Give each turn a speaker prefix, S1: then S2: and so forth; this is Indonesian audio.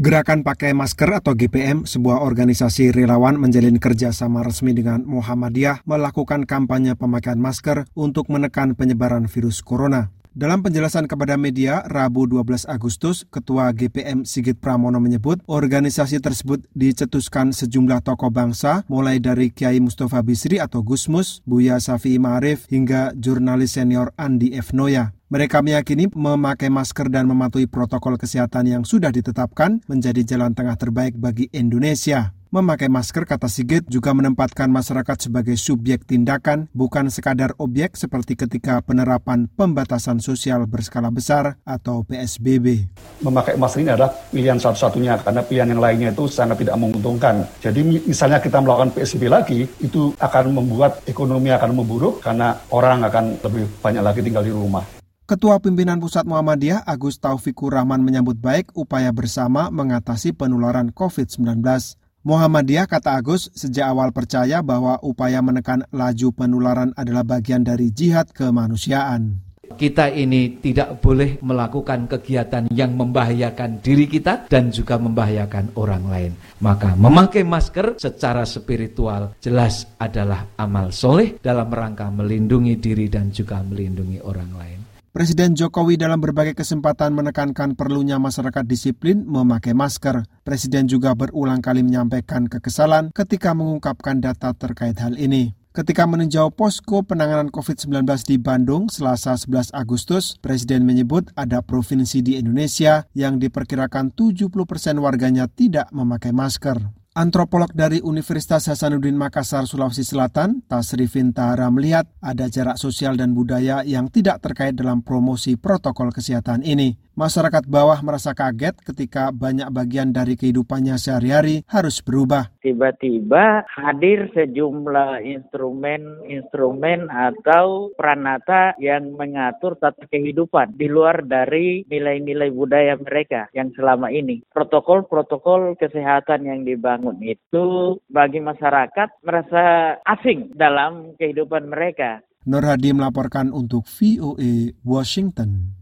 S1: Gerakan Pakai Masker atau GPM, sebuah organisasi relawan menjalin kerjasama resmi dengan Muhammadiyah melakukan kampanye pemakaian masker untuk menekan penyebaran virus corona. Dalam penjelasan kepada media Rabu 12 Agustus, Ketua GPM Sigit Pramono menyebut organisasi tersebut dicetuskan sejumlah tokoh bangsa mulai dari Kiai Mustafa Bisri atau Gusmus, Buya Safi Ma'arif hingga jurnalis senior Andi F. Noya. Mereka meyakini memakai masker dan mematuhi protokol kesehatan yang sudah ditetapkan menjadi jalan tengah terbaik bagi Indonesia. Memakai masker, kata Sigit, juga menempatkan masyarakat sebagai subjek tindakan, bukan sekadar objek seperti ketika penerapan pembatasan sosial berskala besar atau PSBB.
S2: Memakai masker ini adalah pilihan satu-satunya, karena pilihan yang lainnya itu sangat tidak menguntungkan. Jadi misalnya kita melakukan PSBB lagi, itu akan membuat ekonomi akan memburuk, karena orang akan lebih banyak lagi tinggal di rumah.
S1: Ketua Pimpinan Pusat Muhammadiyah Agus Taufikur Rahman menyambut baik upaya bersama mengatasi penularan COVID-19. Muhammadiyah kata Agus sejak awal percaya bahwa upaya menekan laju penularan adalah bagian dari jihad kemanusiaan.
S3: Kita ini tidak boleh melakukan kegiatan yang membahayakan diri kita dan juga membahayakan orang lain. Maka memakai masker secara spiritual jelas adalah amal soleh dalam rangka melindungi diri dan juga melindungi orang lain.
S1: Presiden Jokowi dalam berbagai kesempatan menekankan perlunya masyarakat disiplin memakai masker. Presiden juga berulang kali menyampaikan kekesalan ketika mengungkapkan data terkait hal ini. Ketika meninjau posko penanganan COVID-19 di Bandung selasa 11 Agustus, Presiden menyebut ada provinsi di Indonesia yang diperkirakan 70 persen warganya tidak memakai masker. Antropolog dari Universitas Hasanuddin Makassar, Sulawesi Selatan, Tasrifin Tahara melihat ada jarak sosial dan budaya yang tidak terkait dalam promosi protokol kesehatan ini. Masyarakat bawah merasa kaget ketika banyak bagian dari kehidupannya sehari-hari harus berubah.
S4: Tiba-tiba hadir sejumlah instrumen-instrumen atau peranata yang mengatur tata kehidupan di luar dari nilai-nilai budaya mereka yang selama ini. Protokol-protokol kesehatan yang dibangun itu bagi masyarakat merasa asing dalam kehidupan mereka.
S1: Nur Hadi melaporkan untuk VOA Washington.